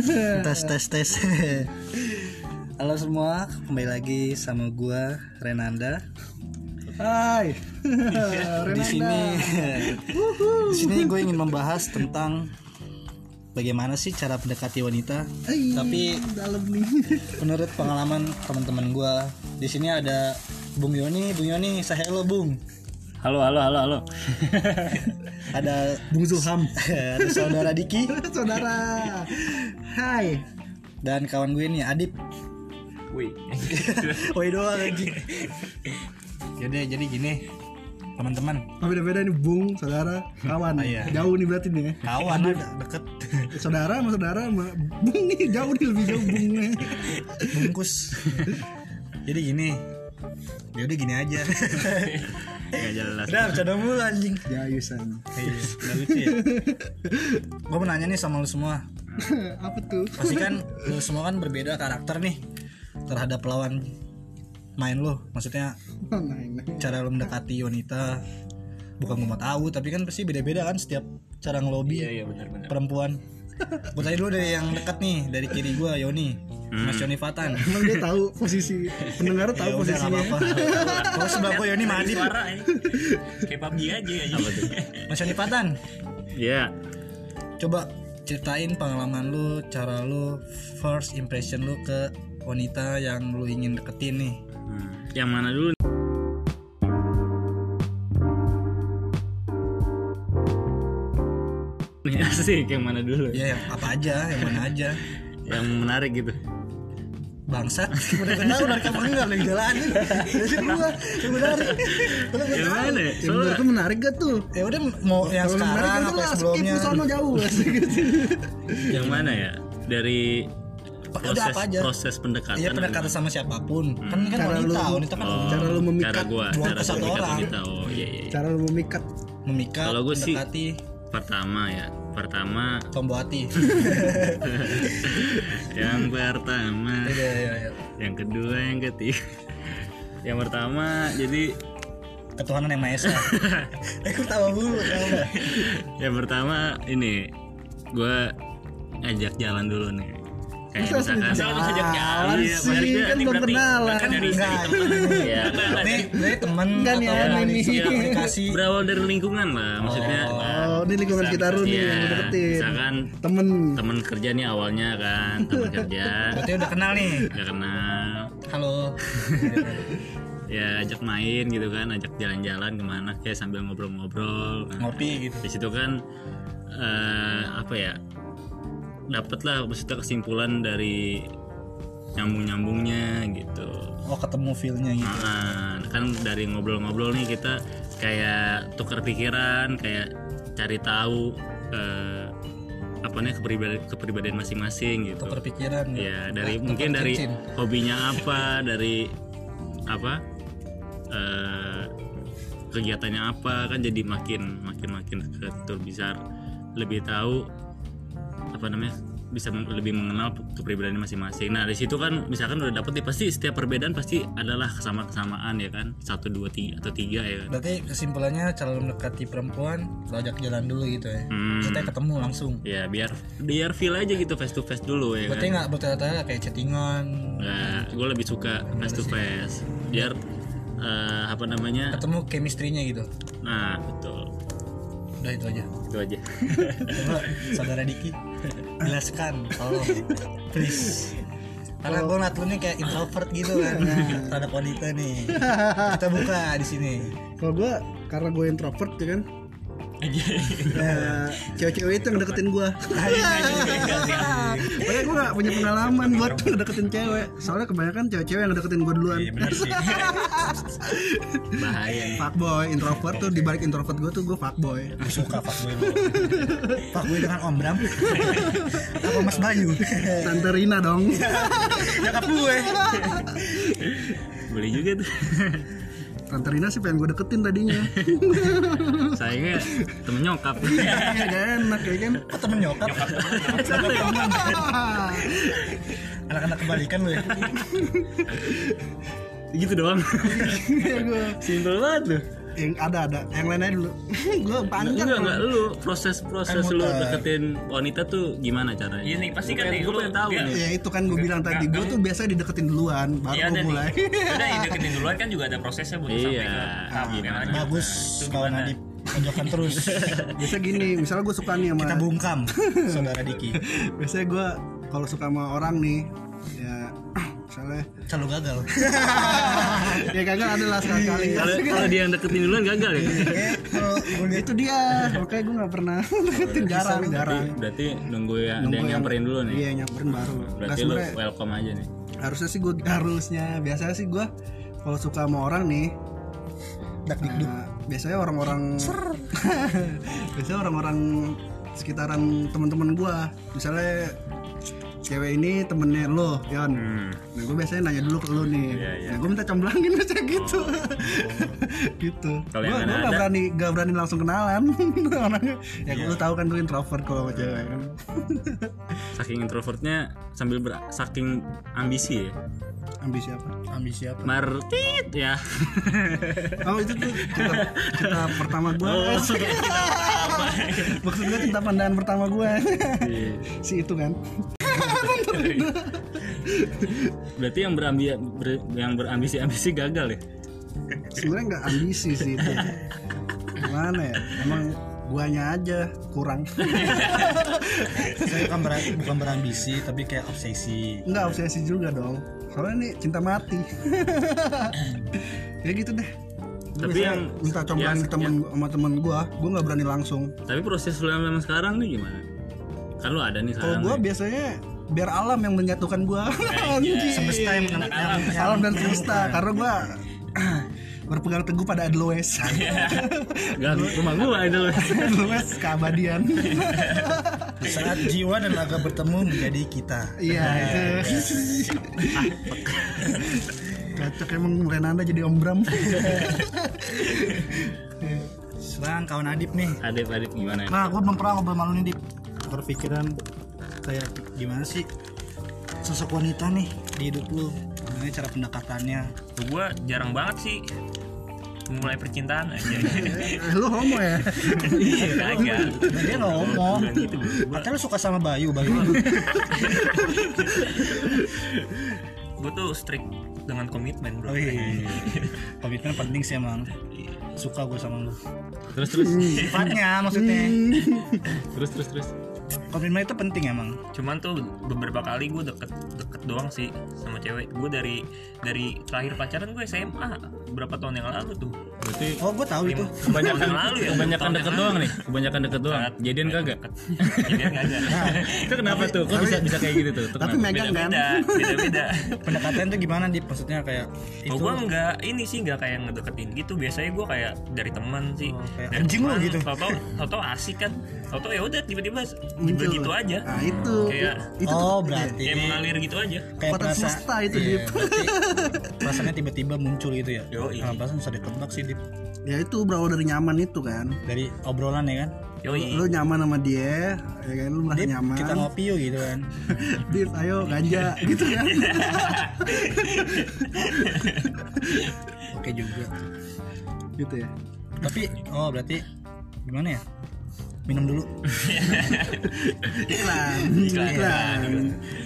tes tes tes. Halo semua kembali lagi sama gua Renanda. Hai. di sini. Di sini gue ingin membahas tentang bagaimana sih cara mendekati wanita. Ai, tapi dalam nih. menurut pengalaman teman-teman gua di sini ada Bung Yoni. Bung Yoni saya hello Bung Halo, halo, halo, halo. ada Bung Zulham. ada saudara Diki Saudara. Hai. dan kawan gue nih Adip Wih. Woi doang lagi Yaudah jadi gini Teman-teman Oh, beda-beda nih Bung, saudara, kawan. Oh, iya. Jauh nih berarti nih. ya. Kawan ada deket Saudara sama saudara sama Bung nih jauh nih lebih jauh Bungnya. Bungkus Jadi gini Ya udah gini aja Gak jelas. Udah bercanda mulu anjing Jayusan. Iya Gak lucu ya Gue mau nanya nih sama lu semua Apa tuh? Pasti kan lu semua kan berbeda karakter nih Terhadap lawan main lu Maksudnya Oh, nah, nah. cara lu mendekati wanita Bukan gue mau tahu Tapi kan pasti beda-beda kan Setiap cara ngelobi Iya, iya benar-benar. perempuan gue tanya dulu dari yang dekat nih dari kiri gue Yoni Mas Yoni Fatan Emang dia tahu posisi pendengar ya tahu udah nggak posisinya. apa-apa kalau sebelah gue Yoni Madip suara ini kayak PUBG aja ya? Mas Yoni Fatan Iya. coba ceritain pengalaman lu cara lu first impression lu ke wanita yang lu ingin deketin nih Hmm. Yang mana dulu? Nih asik yang mana dulu? ya yang apa aja yang mana aja Yang menarik gitu. Bangsat udah kenal udah kapan enggak lagi jalanin jadi gua yang menarik udah gua Yang menurutku menarik gak tuh? ya udah mau yang menarik sekarang apa skip sebelumnya di sono jauh. yang mana ya? Dari udah proses apa aja proses pendekatan. Iya pendekatan sama siapa pun kan ini kan Cara wanita lu- wanita kan Oh, Cara lu memikat cara gua, dua cara satu orang. wanita. Oh iya iya. iya. Cara lu memikat memikat Kalau gua sih- mendekati Pertama ya, pertama. Tombol hati yang pertama. Iya iya iya. Yang kedua yang ketiga. Yang pertama jadi ketuhanan yang maha esa. Eh gue tahu dulu yang pertama ini. Gue ngajak jalan dulu nih kayak Masa misalkan Masa lu ngajak jalan Iya, sih maksudnya kan ini belum kenalan. kan dari Enggak, segi temen ya nih dari temen atau ya, dari ini. komunikasi? Berawal dari lingkungan lah maksudnya Oh, ini lingkungan kita nih Iya, yang deketin. misalkan Temen. temen kerja nih awalnya kan temen kerja. Berarti udah kenal nih? Udah kenal. Halo. Ya ajak main gitu kan ajak jalan-jalan ke mana kayak sambil ngobrol-ngobrol. Nah, ngopi gitu. di situ kan eh, apa ya dapat lah maksudnya kesimpulan dari nyambung nyambungnya gitu. Oh ketemu feelnya gitu. Nah, kan dari ngobrol-ngobrol nih kita kayak tukar pikiran kayak cari tahu eh, apa nih kepribadian kepribadian masing-masing gitu. Tukar pikiran ya? Dari Tukar mungkin dari cincin. hobinya apa dari apa eh, kegiatannya apa kan jadi makin makin makin ketur bisa lebih tahu apa namanya bisa lebih mengenal kepribadian masing-masing. Nah di situ kan misalkan udah dapet nih pasti setiap perbedaan pasti adalah kesama kesamaan ya kan satu dua tiga atau tiga ya kan. berarti kesimpulannya cara mendekati perempuan lu ajak jalan dulu gitu ya Hmm. kita ketemu langsung Ya biar biar feel aja gitu face to face dulu ya berarti kan. nggak bertanya-tanya kayak chattingan Nah, gue lebih suka face to face biar eh, apa namanya ketemu chemistry-nya gitu Nah, betul. Udah itu aja Itu aja. coba saudara Diki jelaskan tolong please karena gue ngeliat lu nih kayak introvert gitu kan terhadap wanita nih kita buka di sini Kalau gue karena gue introvert ya kan. Ya, cewek-cewek itu yang deketin gue. Makanya gue gak punya pengalaman buat deketin cewek. Soalnya kebanyakan cewek-cewek yang deketin gue duluan. iya benar sih Bahaya. nih. Fuckboy, introvert tuh dibalik introvert gue tuh gue fuckboy. gue suka fuckboy fuckboy dengan Om Bram apa Mas Bayu Tante Rina dong. nyokap gue Beli juga tuh. Tante Rina sih pengen gue deketin tadinya. Sayangnya temen nyokap. Ya gak enak ya kan. kok temen nyokap anak-anak kebalikan lu ya gitu doang. Iya. Simpel banget loh. Yang ada ada. Yang lain aja dulu. Gue panjang enggak enggak lu proses proses Kan lu deketin wanita tuh gimana caranya Iya nih pasti kan nih gue pengen tahu nih. Ya itu kan gue bilang tadi gue tuh biasa dideketin duluan baru Iya gue mulai. Nih. Udah yang deketin duluan kan juga ada prosesnya buat Iya. sampai ke Iya. yang lanjut. bagus gimana? Adip tonjokkan terus. Biasa gini misalnya gue suka nih sama kita bungkam saudara Diki. Biasanya gue kalau suka sama orang nih ya misalnya. Selalu gagal. Ya kagak ada lah sekali kali kalau dia yang deketin duluan gagal ya? Gue lihat itu dia. Makanya gue nggak pernah deketin jarang jarang. berarti nunggu ya ada Nunggu yang nyamperin dulu nih? iya nyamperin baru. Berarti lu welcome aja nih? Harusnya sih gue harusnya. Biasanya sih gue kalau suka sama orang nih dak dikduk Nah, biasanya orang-orang biasanya orang-orang sekitaran teman-teman gua. Misalnya cewek ini temennya lo Yon. Hmm. nah gue biasanya nanya dulu ke lo nih. Iya, iya. nah gue minta comblangin biasanya gitu. Gitu. Kalau gue gue ada- gak berani gak berani langsung kenalan. Orangnya. Ya lu tahu kan gue introvert kalau sama cewek. Kan saking introvertnya sambil ber saking ambisi ya? Ambisi apa? Ambisi apa? Martit ya. Oh itu tuh cinta, cinta pertama gue Oh. maksud gue cinta pandangan pertama gue Iya. si itu kan berarti yang berambi ber- yang berambisi ambisi gagal ya? Sebenarnya nggak ambisi sih itu. Gimana ya? Emang guanya aja kurang. Saya bukan, ber- bukan berambisi tapi kayak obsesi. Nggak obsesi juga dong. Soalnya ini cinta mati. Ya gitu deh. Tapi biasanya yang- minta comblangin yang- ke temen sama temen gua gua nggak berani langsung. Tapi proses lu yang sekarang nih gimana? Kan lu ada nih kalau gua biasanya biar alam yang menyatukan gua. Anjing. semesta yang yang- alam dan semesta. Karena gua berpegang teguh pada Adloes Gak, rumah gua itu loh Adloes keabadian. Saat jiwa dan raga bertemu menjadi kita. Iya itu. Cocok emang Renanda jadi Om Bram. Sekarang kawan Adip nih. Adip adip gimana? Nah gue belum pernah ngobrol malu nih Dip. Berpikiran kayak gimana sih? Sosok wanita nih di hidup lu. Gimana cara pendekatannya? Gue jarang banget sih mulai percintaan aja. Eh, lu homo ya? Iya kagak. nah, dia nggak ngomong Bukan gitu, katanya lu suka sama Bayu Bayu. Gue tuh strict dengan komitmen bro. oh iya komitmen penting sih emang. Suka gue sama lu. Terus terus. Sifatnya maksudnya. Terus terus terus komitmen itu penting emang Cuman tuh beberapa kali gue deket deket doang sih sama cewek. Gue dari dari terakhir pacaran gue SMA berapa tahun yang lalu tuh. berarti oh gue tahu itu kebanyakan lalu ya, kebanyakan deket doang nih kebanyakan deket doang jadian kagak Jadian kagak. itu kenapa tuh kok bisa bisa kayak gitu tuh tapi kenapa? megang kan Beda-beda, beda-beda. pendekatan tuh gimana Dip maksudnya kayak Oh, itu gue enggak ini sih enggak kayak ngedeketin gitu. Biasanya gue kayak dari teman sih. Oh, dari anjing teman, gitu. Tau-tau tau-tau asik kan. Tau-tau ya udah tiba-tiba Muncul. begitu aja. nah itu. Kayak itu oh berarti kayak mengalir gitu aja. kayak Kota perasa- semesta itu, iya, Dip. perasaannya tiba-tiba muncul gitu ya. Yoi. nah, perasaan bisa ditebak sih Dip. Ya itu berawal dari nyaman itu kan. Dari obrolan ya kan? Yoi. lu nyaman sama dia ya kan? Lu merasa nyaman. kita ngopi yuk gitu kan. Dip ayo ganja gitu kan. Oke juga. Gitu ya. Tapi oh berarti gimana ya minum dulu. Iklan. Iklan. iklan.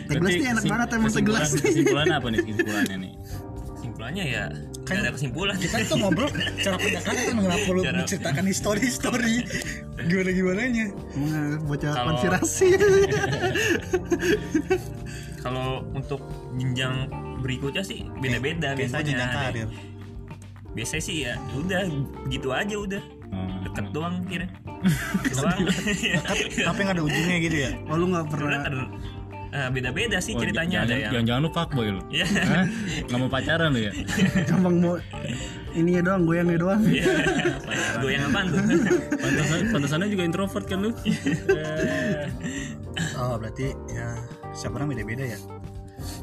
Teh gelas Berarti nih enak banget emang teh gelas kesimpulan- kesimpulannya apa nih kesimpulannya nih Kesimpulannya ya Kan- ada kesimpulan. kita tuh ngobrol cara pendekatan kenapa lu Cara- menceritakan histori histori gimana gimananya? Emang bocah Kalau- konspirasi. Kalau untuk jenjang berikutnya sih beda-beda biasanya. jenjang karir. Biasanya sih ya udah gitu aja udah. Hmm. Deket doang kira. doang. tapi nggak ada ujungnya gitu ya oh lu nggak pernah eh, beda-beda sih Wah, ceritanya ada jangan, yang jangan, jangan lu fuckboy lu Iya. Nggak mau pacaran lu ya emang mau ininya doang goyangnya doang Iya. Goyang apaan tuh? pantesan pantesannya juga introvert kan lu oh berarti ya siapa orang beda beda ya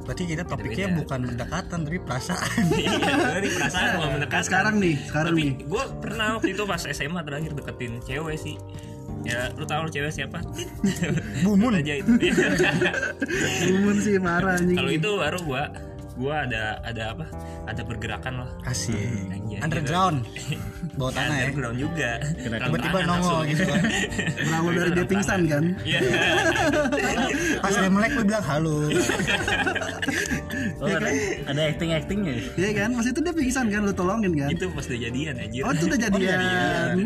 berarti kita topiknya Beda-beda. bukan pendekatan tapi perasaan Iya, dari perasaan mau mendekatkan. sekarang nih sekarang Tapi nih gue pernah waktu itu pas SMA terakhir deketin cewek sih. Ya, lu tahu cewek siapa? bumun aja itu. Bumun sih marah Kalau itu baru gua gua ada ada apa ada pergerakan lah Asik. Anjay, Underground. Bawah tanah ya. underground juga Tiba-tiba nongol gitu kan. berawal dari dia pingsan kan Iya. Pas dia melek lu bilang halo. Oh, ada, ada acting actingnya. Iya kan pas itu dia pingsan kan lu tolongin kan itu pas udah jadian anjir oh itu udah jadian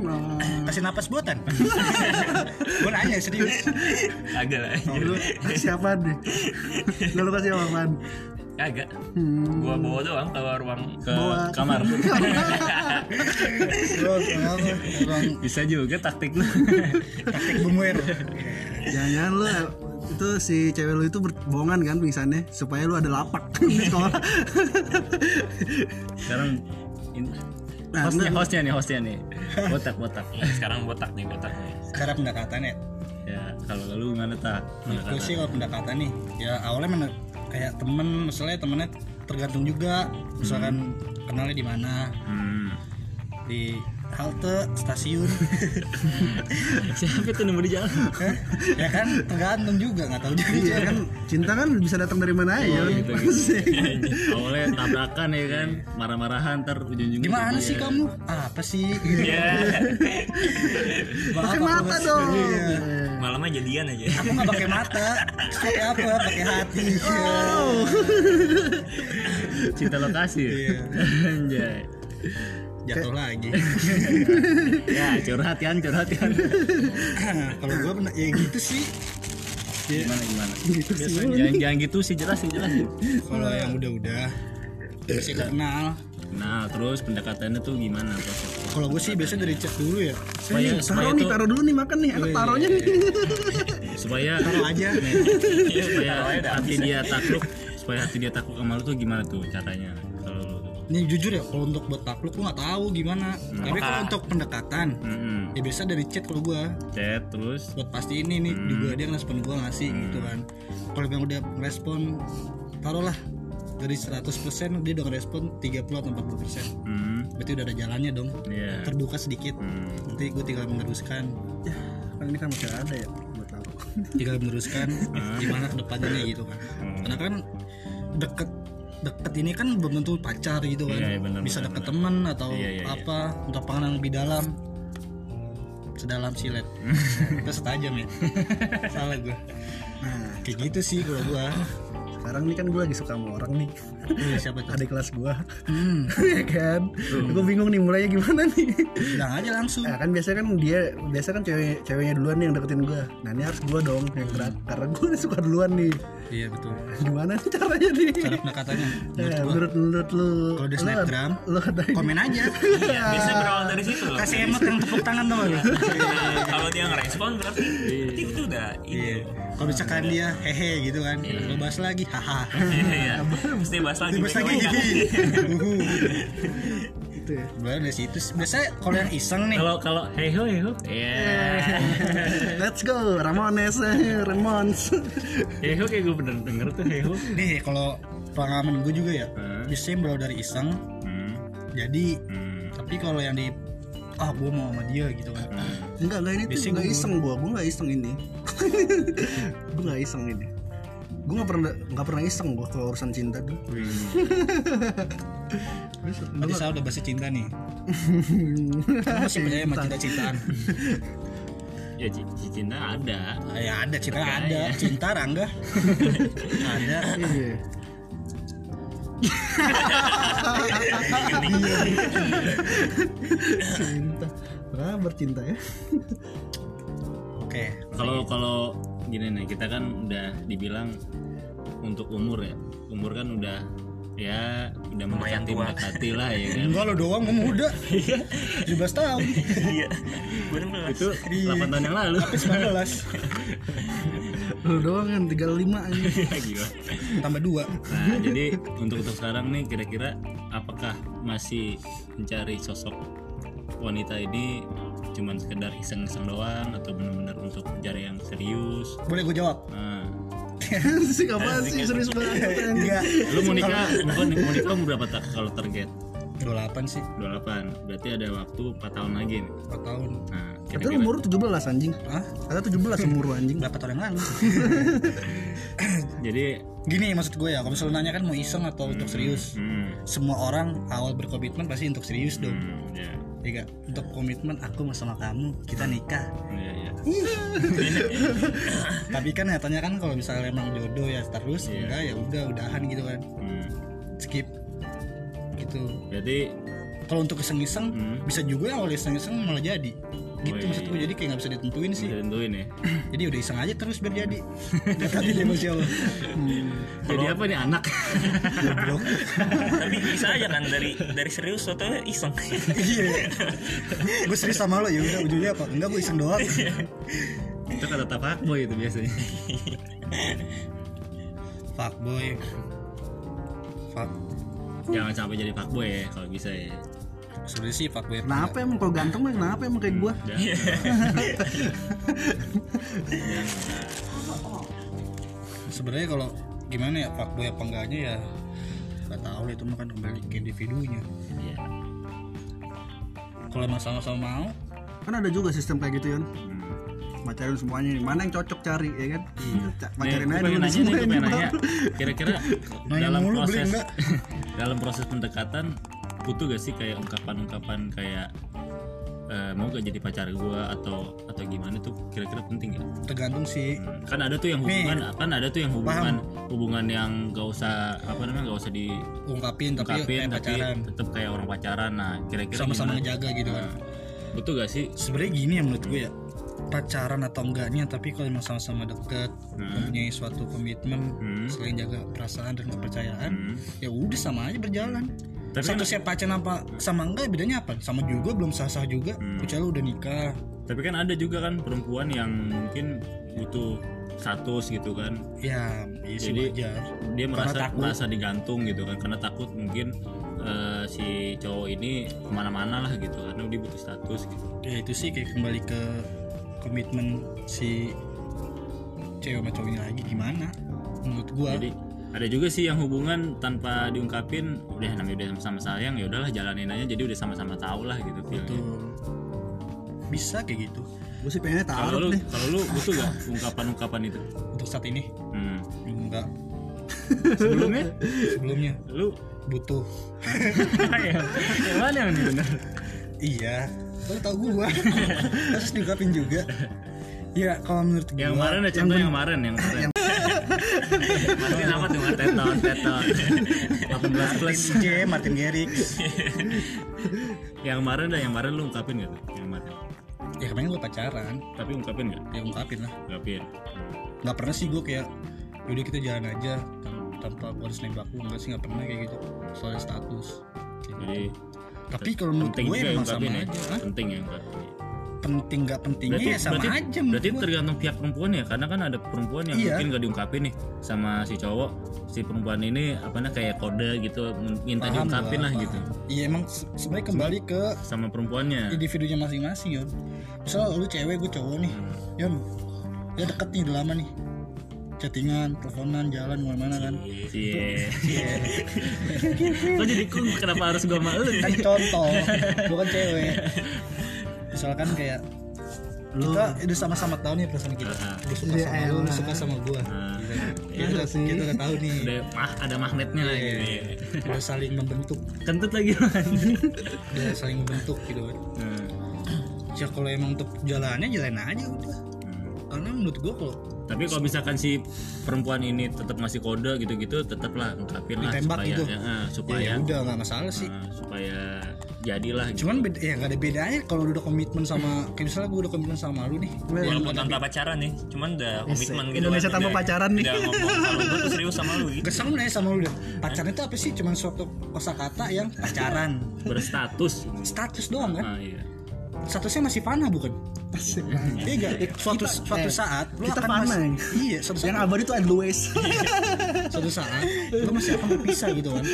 Oh. Kasih napas buatan. Gua nanya serius. agak lah Oh, lu kasih apaan nih? Lu kasih apaan? Agak Hmm. gua bawa doang ke ruang Ke Bawa- kamar. Gua? Bang Bisa juga taktik lu. taktik bumuer. Jangan lu itu si cewek lu itu berbohongan kan pingsannya supaya lu ada lapak di sekolah. Sekarang in- Nah, hostnya enggak. hostnya nih hostnya nih. Botak botak. sekarang botak nih botak Cara pendekatannya. Ya kalau lu gimana tak? Itu sih kalau pendekatan nih. Ya awalnya mana kayak temen, misalnya temennya tergantung juga. Misalkan kenalnya di mana, Hmm. di halte stasiun Siapa tuh nemu di jalan? Hah? ya kan tergantung juga nggak tahu juga Iya kan cinta kan bisa datang dari mana aja. gitu, Awalnya tabrakan ya kan, marah-marahan ntar ujung-ujungnya. gimana sih ya. kamu apa sih ya Pakai mata dong. Malamnya jadian aja aku nggak pakai mata pakai apa pakai hati Cinta lokasi. Iya. Anjay. jatuh lagi Ya, curhat kan, curhat kan. kalau gua pernah ya gitu sih Gimana gimana? Gitu Jangan jangan gitu sih, jelasin jelasin. kalau yang udah-udah masih kenal Nah, terus pendekatannya tuh gimana prosesnya? kalau gue sih biasanya dari chat dulu ya. Supaya supaya Taruh nih, taruh dulu nih makan nih. Anak taruhnya nih. supaya taruh aja. Supaya hati dia takluk. Supaya hati dia takluk sama lu tuh gimana tuh caranya? Kalau ini jujur ya kalau untuk buat takluk gue nggak tahu gimana. Tapi kalau untuk pendekatan Mm-mm. ya biasa dari chat kalau gue chat terus? Buat pasti ini nih juga dia ngerespon gue ngasih gitu kan. Kalau yang udah ngerespon taruhlah dari 100% dia udah ngerespon 30 atau 40 persen. Hmm. Berarti udah ada jalannya dong. Ya terbuka sedikit. Hmm. nanti gue tinggal meneruskan. Kan ini kan masih ada ya. Buat tahu. tinggal meneruskan gimana ke depannya gitu kan. Karena kan deket deket ini kan belum tentu pacar gitu kan. Iya, iya, benar, bisa deket benar. temen atau Iya, iya, iya. apa untuk pengenalan lebih dalam. Sedalam silet. Terus tajam ya. Salah gue nah. Kayak gitu sih kalau gue Sekarang nih kan gue lagi suka sama orang nih. Iya, siapa tuh Adik kelas gue. hmm, ya kan. Gue bingung nih mulainya gimana nih. bilang aja langsung Nah, kan biasanya kan dia biasa kan cewek ceweknya duluan nih yang deketin gue. Nah ini harus gue dong yang gerak karena gue suka duluan nih. Iya betul. Gimana nih caranya nih? cara pendekatannya? Menurut Eh, gua menurut menurut lu Kalau di Snapgram, lu komen aja. Iya, biasanya berawal dari situ loh. Kasih emot yang tepuk tangan dong Iya, kalau dia ngerespon berarti berarti itu udah Iya. Kalau misalkan dia hehe gitu kan, lo bahas lagi, haha. iya mesti bahas lagi Bahas lagi, Gitu ya. Mulai dari situ. Biasanya kalau yang iseng nih, kalau kalau hey ho hey ho ya Let's go Ramones eh, Ramones. hey ho kayak gue bener denger tuh hey ho nih kalau pengalaman gue juga ya, Hmm. biasanya berawal dari iseng. hmm. Jadi, Hmm. tapi kalau yang di ah gue mau sama dia gitu kan. Enggak enggak ini tuh Biasanya enggak gua- iseng gua, gua enggak iseng ini. gua enggak iseng ini. Gua enggak pernah enggak pernah iseng gua kalau urusan cinta tuh. Terus Berarti saya udah bahasa cinta nih. Kamu masih percaya sama cinta-cintaan? ya ci- ci- cinta ada Ah, ya ada cinta ada, cinta Rangga. ada. Iya. cinta. Nah, bercinta ya. Oke. kalau kalau gini nih kita kan udah dibilang untuk umur ya umur kan udah ya udah mendekati mendekati lah ya kan Enggak lo doang, gue muda. 17 tahun. iya itu 8 tahun yang lalu 19 Lu doang kan 35 aja. Gila. tambah 2 Nah, jadi untuk untuk sekarang nih kira-kira apakah masih mencari sosok wanita ini cuman sekedar iseng-iseng doang atau benar-benar untuk mencari yang serius? boleh gue jawab? Nah, sih apaan sih serius banget? Enggak lu mau nikah, mau nik- mau nikah umur berapa tak kalau target? 28 sih. 28. Berarti ada waktu 4 tahun lagi nih. 4 tahun. Nah, Kata kira-kira umur 17 anjing. Hah? Kata 17 umur anjing. berapa tahun yang lalu? Jadi gini maksud gue ya kalau misalnya nanya kan mau iseng atau untuk serius. hmm, semua orang awal berkomitmen pasti untuk serius dong. Hmm, ya ya gak? untuk komitmen aku sama kamu kita nikah ya ya tapi kan nyatanya kan kalau misalnya emang jodoh ya terus Iya. enggak ya udah udahan gitu kan Hmm. skip gitu Jadi kalau untuk iseng-iseng Hmm. bisa juga awal iseng-iseng malah jadi gitu Wih. maksud gue jadi kayak nggak bisa ditentuin sih bisa tentuin ya. jadi udah iseng aja terus biar jadi tapi dia masya Allah Jadi apa nih anak? tapi bisa aja kan dari dari serius atau iseng iya gue serius sama lo ya udah ujungnya apa enggak gue iseng doang itu kata tapak boy itu biasanya. fuckboy fuck Jangan sampai jadi fuckboy ya kalau bisa ya. Sebenarnya sih fuckboy Kenapa emang kalau ganteng mah kenapa emang kayak gua? Dan, sebenarnya kalau gimana ya fuckboy apa enggaknya ya nggak tahu lah itu mah kan kembali ke individunya ya. kalau emang sama-sama mau Kan ada juga sistem kayak gitu kan. Hmm. Pacarin semuanya nih. Mana yang cocok cari ya kan? Nih, Pacarin aja dulu nanya nih, semua gue ini, pengen Bang. nanya. Kira-kira dalam proses dalam proses pendekatan butuh gak sih kayak ungkapan-ungkapan kayak eh, mau gak jadi pacar gue atau atau gimana tuh kira-kira penting ya? tergantung sih. Hmm, kan ada tuh yang hubungan kan ada tuh yang hubungan hubungan yang gak usah apa namanya gak usah ungkapin tapi diungkapin kayak tapi pacaran. tetap kayak orang pacaran. Nah kira-kira sama-sama ngejaga gitu kan. Nah, betul gak sih? Sebenarnya gini ya menurut gue ya. Pacaran atau enggaknya tapi kalau emang sama-sama deket mempunyai suatu komitmen Hmm. selain jaga perasaan dan kepercayaan Hmm. ya udah sama aja berjalan Tapi kan- statusnya pacaran apa sama enggak bedanya apa? Sama juga belum sah sah juga. Hmm. kecuali udah nikah. Tapi kan ada juga kan perempuan yang mungkin butuh status gitu kan. Ya iya Jadi, wajar. dia merasa takut. merasa digantung gitu kan. Karena takut mungkin eh, si cowok ini ke mana-mana lah gitu karena dia butuh status gitu. Ya itu sih kayak kembali ke komitmen si cewek sama cowoknya lagi. Gimana? Menurut gua. Jadi ada juga sih yang hubungan tanpa diungkapin udah namanya udah sama-sama sayang ya udahlah jalanin aja. Jadi udah sama-sama tahu lah gitu tuh bisa kayak gitu. Gue sih pengennya kalau taruh lu deh. kalau lu butuh gak ungkapan-ungkapan itu? Untuk saat ini? Hmm. enggak. Sebelumnya? Sebelumnya. Lu? Butuh. Yang mana yang benar iya. Lo tau gua. Terus diungkapin juga. Ya kalau menurut gua yang kemarin ada contoh yang kemarin yang kemarin Martin apa tuh? Martin teton teton 18 plus J Martin Garrix yang kemarin dah yang kemarin lu ungkapin gak tuh? Yang kemarin. Ya kemarin gua pacaran. Tapi ungkapin gak ya ungkapin lah. Ungkapin. Nggak pernah sih gua kayak yaudah kita jalan aja tan- tanpa gua harus nembak lu. Enggak sih nggak pernah kayak gitu. Soal status. Kayak jadi gitu. tapi kalau menurut gue juga emang sama ya. aja. Penting ya ungkapin penting nggak pentingnya ya sama berarti, aja berarti gua. tergantung pihak perempuan ya karena kan ada perempuan yang Iya. mungkin gak diungkapin nih sama si cowok si perempuan ini apa namanya kayak kode gitu minta Paham diungkapin lah paham. gitu iya emang se- sebenarnya kembali ke sama perempuannya individunya masing-masing Yon misal lu cewek gue cowok nih Yon ya deket nih udah lama nih chattingan teleponan jalan ke mana-mana kan. Iya. Kok jadi kok kenapa harus gua malu? kan contoh bukan cewek misalkan kayak kita udah sama-sama tahu nih perasaan kita gue suka sama lu lu suka sama gue kita, udah, kita udah tahu nih Udah mah ada magnetnya lah gitu. Iya. udah saling membentuk Kentut lagi. udah saling membentuk gitu kan Hmm. ya kalau emang untuk jalannya jalan aja udah Hmm. karena menurut gue kalau Tapi kalau misalkan si perempuan ini tetap masih kode gitu-gitu, tetaplah ungkapin lah Ditembak supaya gitu. ya, ya, supaya ya udah nggak masalah sih ah, supaya jadilah gitu. cuman beda, ya nggak ada bedanya kalau udah komitmen sama kayak misalnya gue udah komitmen sama lu nih walaupun tanpa pacaran nih cuman udah komitmen gitu Indonesia kan. tanpa Udah- pacaran nih. udah ngomong kalau gue tuh serius sama lu gitu Gak sama nih sama lu deh pacaran itu apa sih cuman suatu kosakata yang pacaran berstatus. status doang kan Ah, iya. statusnya masih fana bukan iya gak suatu suatu eh, saat lu kita masih- ya. iya suatu saat Yang abadi itu Always. suatu saat lu masih akan berpisah gitu kan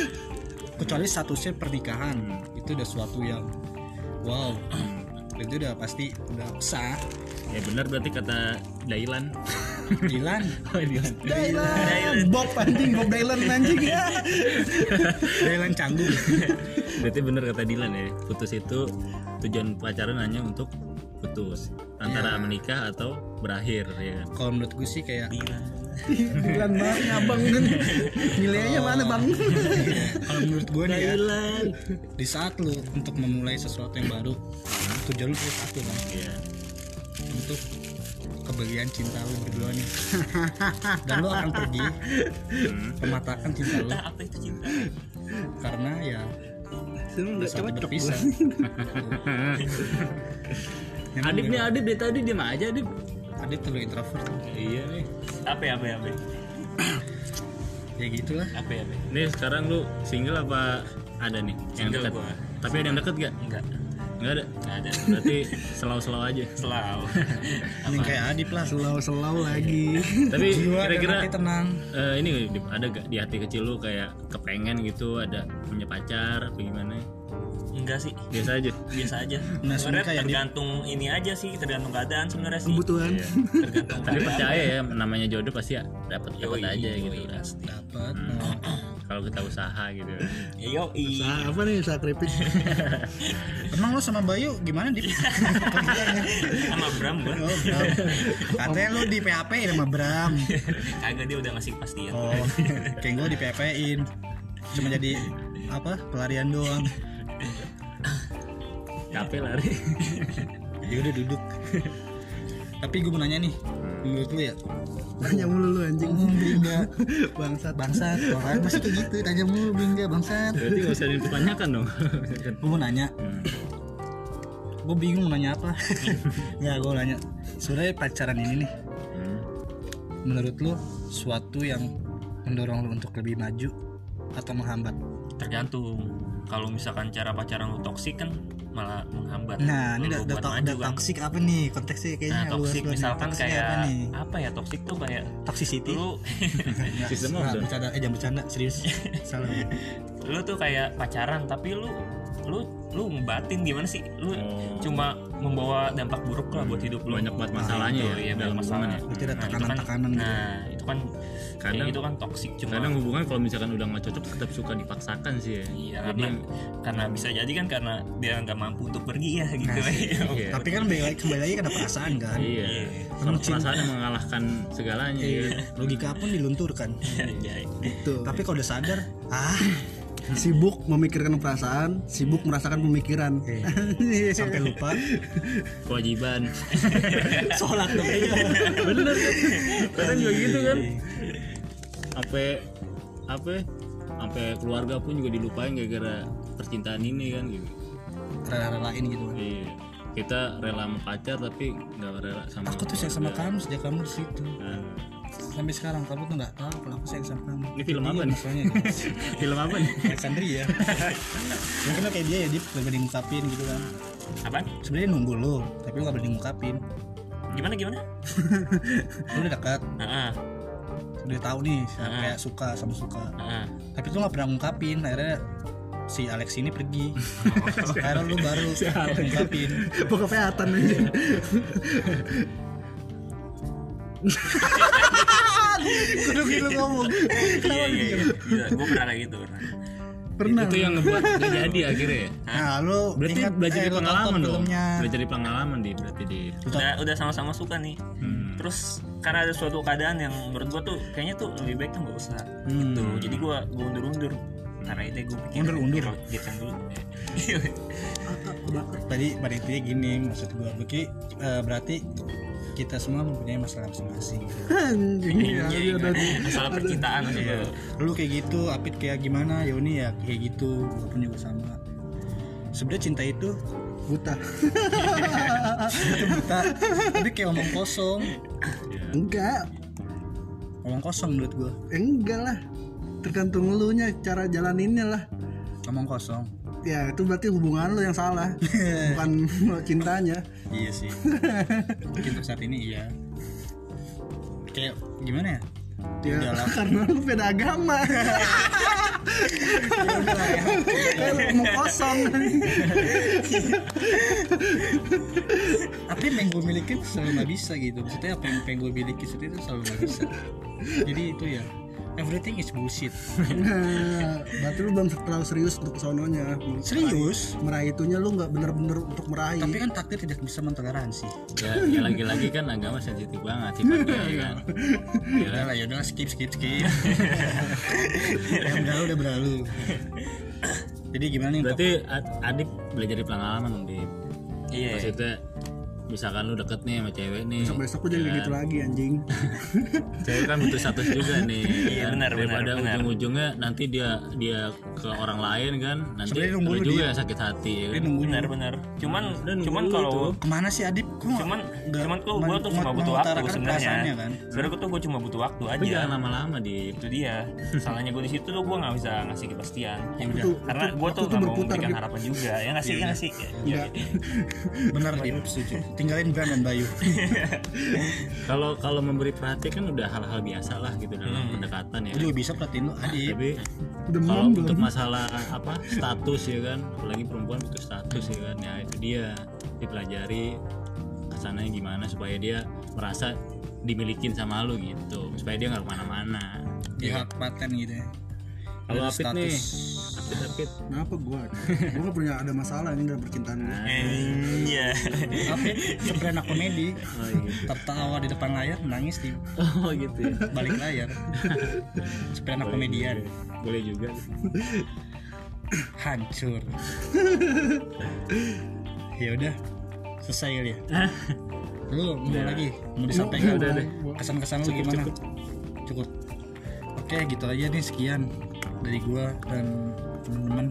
kecuali statusnya pernikahan itu udah suatu yang wow itu udah pasti udah sah Ya benar berarti kata Dailan. Dilan Oh, Dilan. Dylan. Bob anjing, Bob Dylan anjing ya. Dilan canggung Berarti benar kata Dilan ya. Putus itu tujuan pacaran hanya untuk putus antara Iya. menikah atau berakhir ya kan. kalau menurut gue sih kayak Bulan banget abang kan. Nilainya mana bang? Kalau menurut gue nih ya di saat lu untuk memulai sesuatu yang baru tujuan lu cuma satu kan Iya. untuk kebahagiaan cinta lu berdua nih. Dan lu akan pergi mematahkan cinta lu. Apa itu cinta? Karena ya Sebenarnya saat cocok berpisah. Adip nih? Adip dari tadi diam aja Adip. Adit terlalu introvert Iya nih. apa ya apa ya apa ya? gitulah apa ya apa? Nih sekarang lu single apa ada nih yang Single dekat? gua. Tapi ada yang deket gak? enggak Enggak ada. enggak ada Berarti selau-selau aja. selalu ini kayak Adip lah selau-selau lagi Tapi kira-kira tenang eh, ini ada gak di hati kecil lu kayak kepengen gitu ada punya pacar apa gimana? Enggak sih. Biasa aja. biasa aja. Nah, sebenarnya tergantung ini aja sih tergantung keadaan sebenarnya sih. Kebutuhan. Tergantung Tapi percaya ya namanya jodoh pasti ya dapat dapat aja yoi, gitu kan. pasti. dapat Kalau kita usaha gitu. Ya, yo Usaha apa nih usaha keripik? Emang lo sama Bayu gimana Dip? sama Bram gua Oh, Bram. katanya lo di PHP sama Bram. Kagak dia udah ngasih kepastian. Oh kayak gue di PHP in cuma jadi apa? Pelarian doang Capek lari. ya udah duduk. Tapi gue mau nanya nih menurut lu ya? Tanya mulu lu anjing. Enggak bangsat. Bangsat orang masih kayak gitu. Tanya mulu enggak bangsat. Berarti gak usah ditanyakan dong. gue mau nanya. Gue bingung mau nanya apa. Ya gue nanya. Sebenarnya pacaran ini nih Hmm. menurut lu suatu yang mendorong lu untuk lebih maju atau menghambat tergantung. Kalau misalkan cara pacaran lu toksik kan malah menghambat nah ini udah udah, buat maju udah kan. toksik apa nih? Konteksnya kayaknya nah toksik misalkan Toxic kayak apa nih? apa ya? Toksik tuh kayak toxicity? lu Nggak, Sistem nggak, of the- bercanda eh jangan bercanda serius. Salah. Lu tuh kayak pacaran tapi lu lu lu ngebatin gimana sih? Lu Oh. cuma membawa dampak buruk lah buat hidup lu. Banyak banget masalahnya Nah, ya iya banyak ya. Berarti ada Nah, itu kan- tekanan-tekanan gitu. Itu kan Kadang- itu kan toksik cuma Kadang hubungan kalau misalkan udah nggak cocok tetap suka dipaksakan sih ya. Iya, Jadi karena, karena bisa jadi kan karena dia nggak mampu untuk pergi ya gitu Nah, iya. tapi kan kembali lagi, kembali lagi ada perasaan kan Iya. Sama perasaan yang mengalahkan segalanya Iya, ya. logika pun dilunturkan Anjay. Tuh. tapi kalau udah sadar ah sibuk memikirkan perasaan sibuk merasakan pemikiran sampai lupa Kewajiban. sholat dong Bener kan? Juga gitu kan. Apa apa sampai keluarga pun juga dilupain gara-gara percintaan ini kan gitu. rela-relain gitu kan Iya. Kita rela sama pacar tapi nggak rela sama aku tuh sayang sama kamu sejak kamu di situ Nah, sampai sekarang kamu tuh nggak tahu kalau aku sayang sama kamu. Ini film apa Iya, nih? gitu. film apa nih? Alexandria. Mungkin lo kayak dia ya dia gak berani ngungkapin gitu kan. Apaan? sebenarnya nunggu lo tapi lo gak berani ngungkapin Gimana gimana? lo udah dekat. Heeh. udah tahu nih kayak suka sama suka. Tapi tuh gak pernah ngungkapin akhirnya si Alex ini pergi. Akhirnya lu baru ngungkapin pokok kesehatan aja kudu gitu ngomong Iya iya iya. Iya, gue pernah kayak gitu pernah. pernah Itu yang ngebuat gak jadi akhirnya ya. nah lu Berarti ingat, belajar eh, dari pengalaman dong. Belajar dari pengalaman di berarti di. Udah udah sama-sama suka nih. Hmm. Terus karena ada suatu keadaan yang menurut gua tuh kayaknya tuh lebih baik tuh nggak usah Hmm. gitu. Jadi gua gua undur-undur. Karena itu gue pikir Undur-undur? pikirkan dulu. tadi pada intinya gini maksud gua berarti eh, berarti kita semua mempunyai masalah masing-masing. Anjing ya, Iya, ya, udah masalah percintaan gua. lu kayak gitu Apit kayak gimana? Yoni ya kayak gitu. Gua pun juga sama. Sebenarnya cinta itu buta. Itu buta. Tapi kayak omong kosong. Enggak. Omong kosong menurut gua. Enggak lah. Tergantung lu nya cara jalaninnya lah. Omong kosong ya itu berarti hubungan lu yang salah. Bukan cintanya. Iya sih. Mungkin untuk saat ini iya. Kayak gimana ya? Ya Udahlah. karena lu beda agama. Kayak ngomong kosong. Apa yang pengen gue milikin selalu nggak bisa gitu. Maksudnya apa yang pengen gue miliki itu selalu nggak bisa. Jadi itu ya everything is bullshit. Nah, berarti lu belum terlalu serius untuk kesononya serius? Meraih itunya lu nggak bener-bener untuk meraih. Tapi kan takdir tidak bisa mentoleransi. Ya, ya lagi-lagi kan agama sensitif banget sifatnya ya kan? Ya, udah lah ya udah skip skip skip. Yang berlalu udah berlalu. Jadi gimana nih untuk berarti ad- adik belajar dari pengalaman dong di iya. Maksudnya misalkan lu deket nih sama cewek nih besok besok gue jadi kayak gitu lagi anjing. Cewek kan butuh status juga nih Iya, kan? benar, benar, daripada benar. ujung-ujungnya nanti dia dia ke orang lain kan nanti lu juga dia. yang sakit hati ya kan? nunggu benar benar. Cuman Dan cuman kalau ke mana sih Adip? Kok cuman nggak cuman kok gue tuh cuma butuh waktu sebenarnya. kan? Sebenarnya gue tuh gue cuma butuh waktu aja. jangan lama-lama di itu dia. Salahnya gue di situ tuh gue nggak bisa ngasih kepastian. Ya udah Waktu- karena gue tuh nggak mau berputar, memberikan harapan juga. Ya nggak sih ya nggak sih? Ya, benar Adip. Setuju tinggalin Bram dan Bayu. Kalau kalau memberi perhatian kan udah hal-hal biasa lah gitu dalam Hmm. pendekatan ya. Juga bisa perhatiin lu Adip tapi kalau untuk masalah apa status ya kan apalagi perempuan butuh status ya kan ya itu dia dipelajari ke sananya gimana supaya dia merasa dimilikin sama lu gitu supaya dia nggak ke mana-mana. Di hak paten gitu ya. Kalau Apit nih Apit Kenapa gue? Gue gak punya ada masalah ini dalam percintaan gue. iya. Apit sebenarnya anak komedi. Oh gitu tertawa di depan layar menangis di oh gitu ya. balik layar. Seperti anak komedian. boleh juga. Hancur. Ya udah selesai kali ya? Lu mau lagi? Mau disampaikan? Udah kesan-kesan lu gimana? cukup. Oke gitu aja nih sekian dari gua dan teman-teman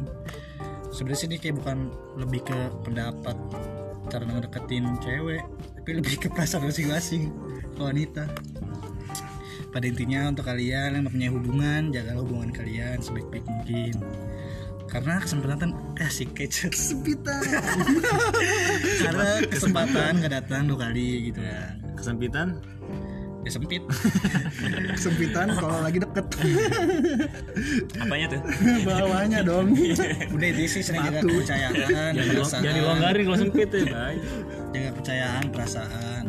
sebenarnya sih ini kayak bukan lebih ke pendapat cara ngedeketin cewek tapi lebih ke perasaan masing-masing wanita. Pada intinya untuk kalian yang punya hubungan jaga hubungan kalian sebaik-baik mungkin. Karena kesempatan eh, asik kecet Sepitan. karena kesempatan nggak datang dua kali gitu ya kesempitan ya sempit. Kesempitan kalau lagi deket. apanya tuh? Bawahnya dong. udah itu sih sering jaga kepercayaan jangan dilong- perasaan. jangan dilonggarin kalau sempit ya baik. Jaga kepercayaan perasaan.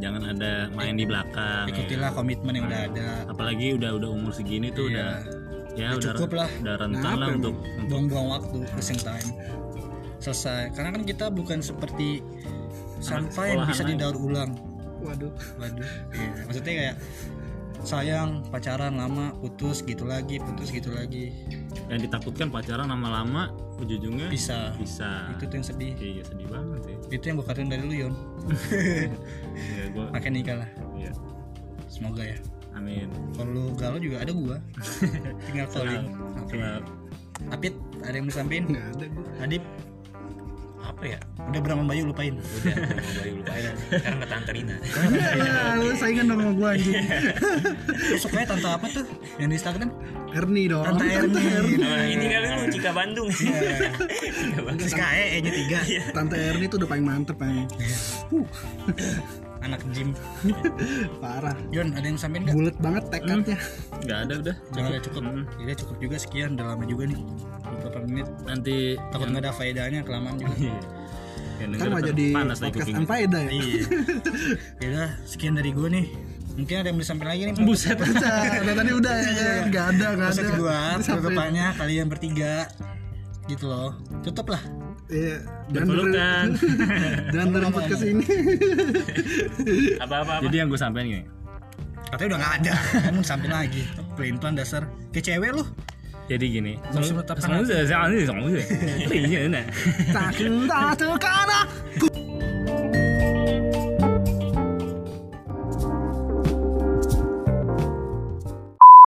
Jangan ada main di belakang ya. ikutilah komitmen yang udah ada. Apalagi udah udah umur segini tuh Iya. udah ya Udah udah cukup lah. udah rentan Nah, lah untuk buang-buang waktu wasting time. Selesai. Karena kan kita bukan seperti sampah yang bisa didaur ulang Waduh. waduh. Iya. maksudnya kayak sayang pacaran lama putus gitu lagi putus gitu lagi. Yang ditakutkan pacaran lama-lama ujung-ujungnya bisa. Bisa. Itu tuh yang sedih. Iya sedih banget ya itu yang gue katain dari lu Yon. Ya gua makin nikah lah. Iya. Semoga ya. Amin. Kalau lu galau juga ada gua. Tinggal calling. Apit ada yang mau disampaikan? Nggak ada gue. Adip apa ya? Udah berapa Bayu lupain. Udah mau bayi lupain. Sekarang kata Antarina. Ya, lu saingan dong sama gue anjing. sukanya tante apa tuh? Yang di Instagram? Erni dong. Tante Erni. Nah, ini kali lu Cika Bandung. Cika Bandung. Siska E nya tiga. Tante Erni tuh udah paling mantep anjing. anak gym. Parah. Yon ada yang sampein nggak? Bulat banget tekadnya. nggak ada udah. Jangan ada cukup. Ya cukup juga. Sekian udah lama juga nih beberapa menit. Nanti takut nggak ada faedahnya kelamaan juga. Yang Kan mau jadi podcast kuping. unfaedah ya. iya. Ya udah sekian dari gue nih. Mungkin ada yang mau disampaikan lagi nih buset Udah tadi udah ya kan. Gak ada, gak Terus ada. kedua Sampai- penutupannya kalian bertiga. Gitu loh. Tutup lah. Iya, dengerin- berpelukan jangan dengerin podcast ini. apa apa apa jadi yang gue sampein gini. Katanya udah nggak ada. Kamu sampai lagi. Pelin pelan dasar. Ke cewek lu jadi gini Maksud?